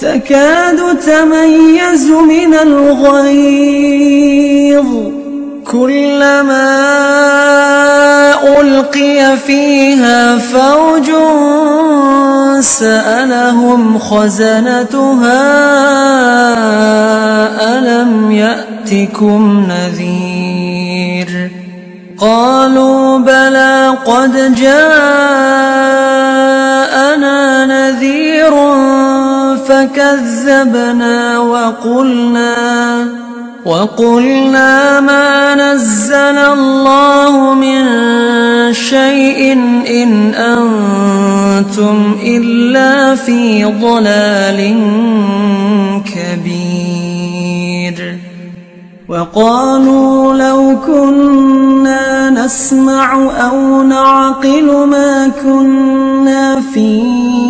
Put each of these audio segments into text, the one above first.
تكاد تميز من الغيظ كلما ألقي فيها فوج سألهم خزنتها ألم يأتكم نذير؟ قالوا بلى قد جاءنا فكذبنا وقلنا وقلنا ما نزل الله من شيء إن أنتم إلا في ضلال كبير. وقالوا لو كنا نسمع أو نعقل ما كنا في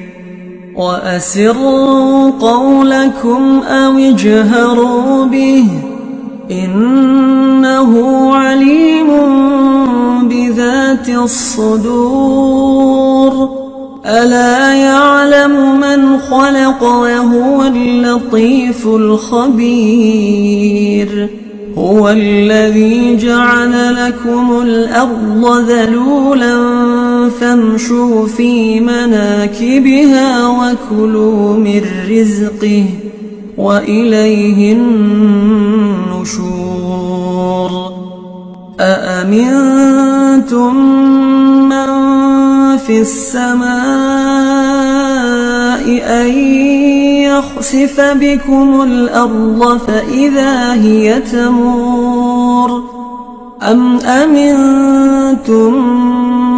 وأسروا قولكم أو اجهروا به إنه عليم بذات الصدور. ألا يعلم من خلق وهو اللطيف الخبير. هو الذي جعل لكم الأرض ذلولا فامشوا في مناكبها وكلوا من رزقه وإليه النشور. أأمنتم من في السماء أن يخسف بكم الأرض فإذا هي تمور؟ أم أمنتم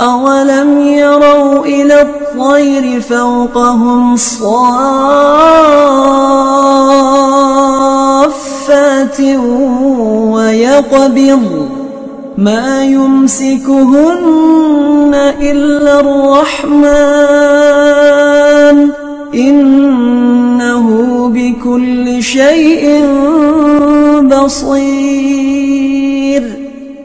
أولم يروا إلى الطير فوقهم صافات ويقبض ما يمسكهن إلا الرحمن إنه بكل شيء بصير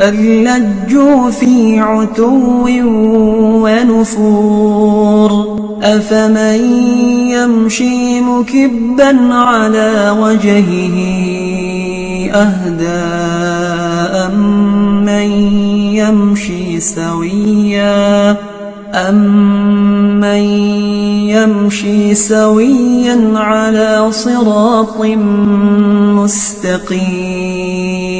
بل لجوا في عتو ونفور. أفمن يمشي مكبا على وجهه أهدى أمن يمشي سويا أمن يمشي سويا على صراط مستقيم.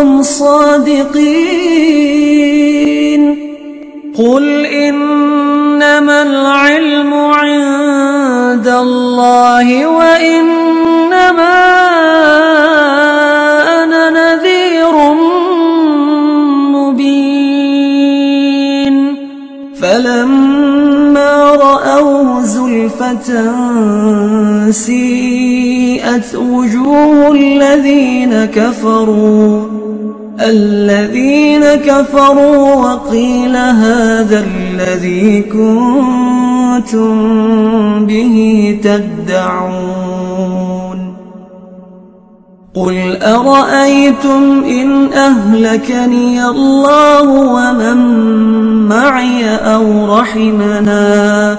كنتم صادقين. قل إنما العلم عند الله وإنما أنا نذير مبين. فلما رأوه زلفة سيئت وجوه الذين كفروا الذين كفروا وقيل هذا الذي كنتم به تدعون. قل أرأيتم إن أهلكني الله ومن معي أو رحمنا؟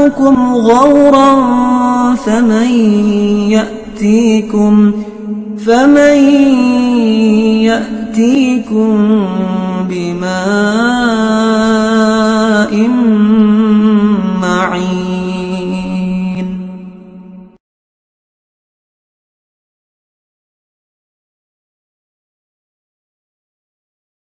ماؤكم غورا فمن يأتيكم فمن يأتيكم بماء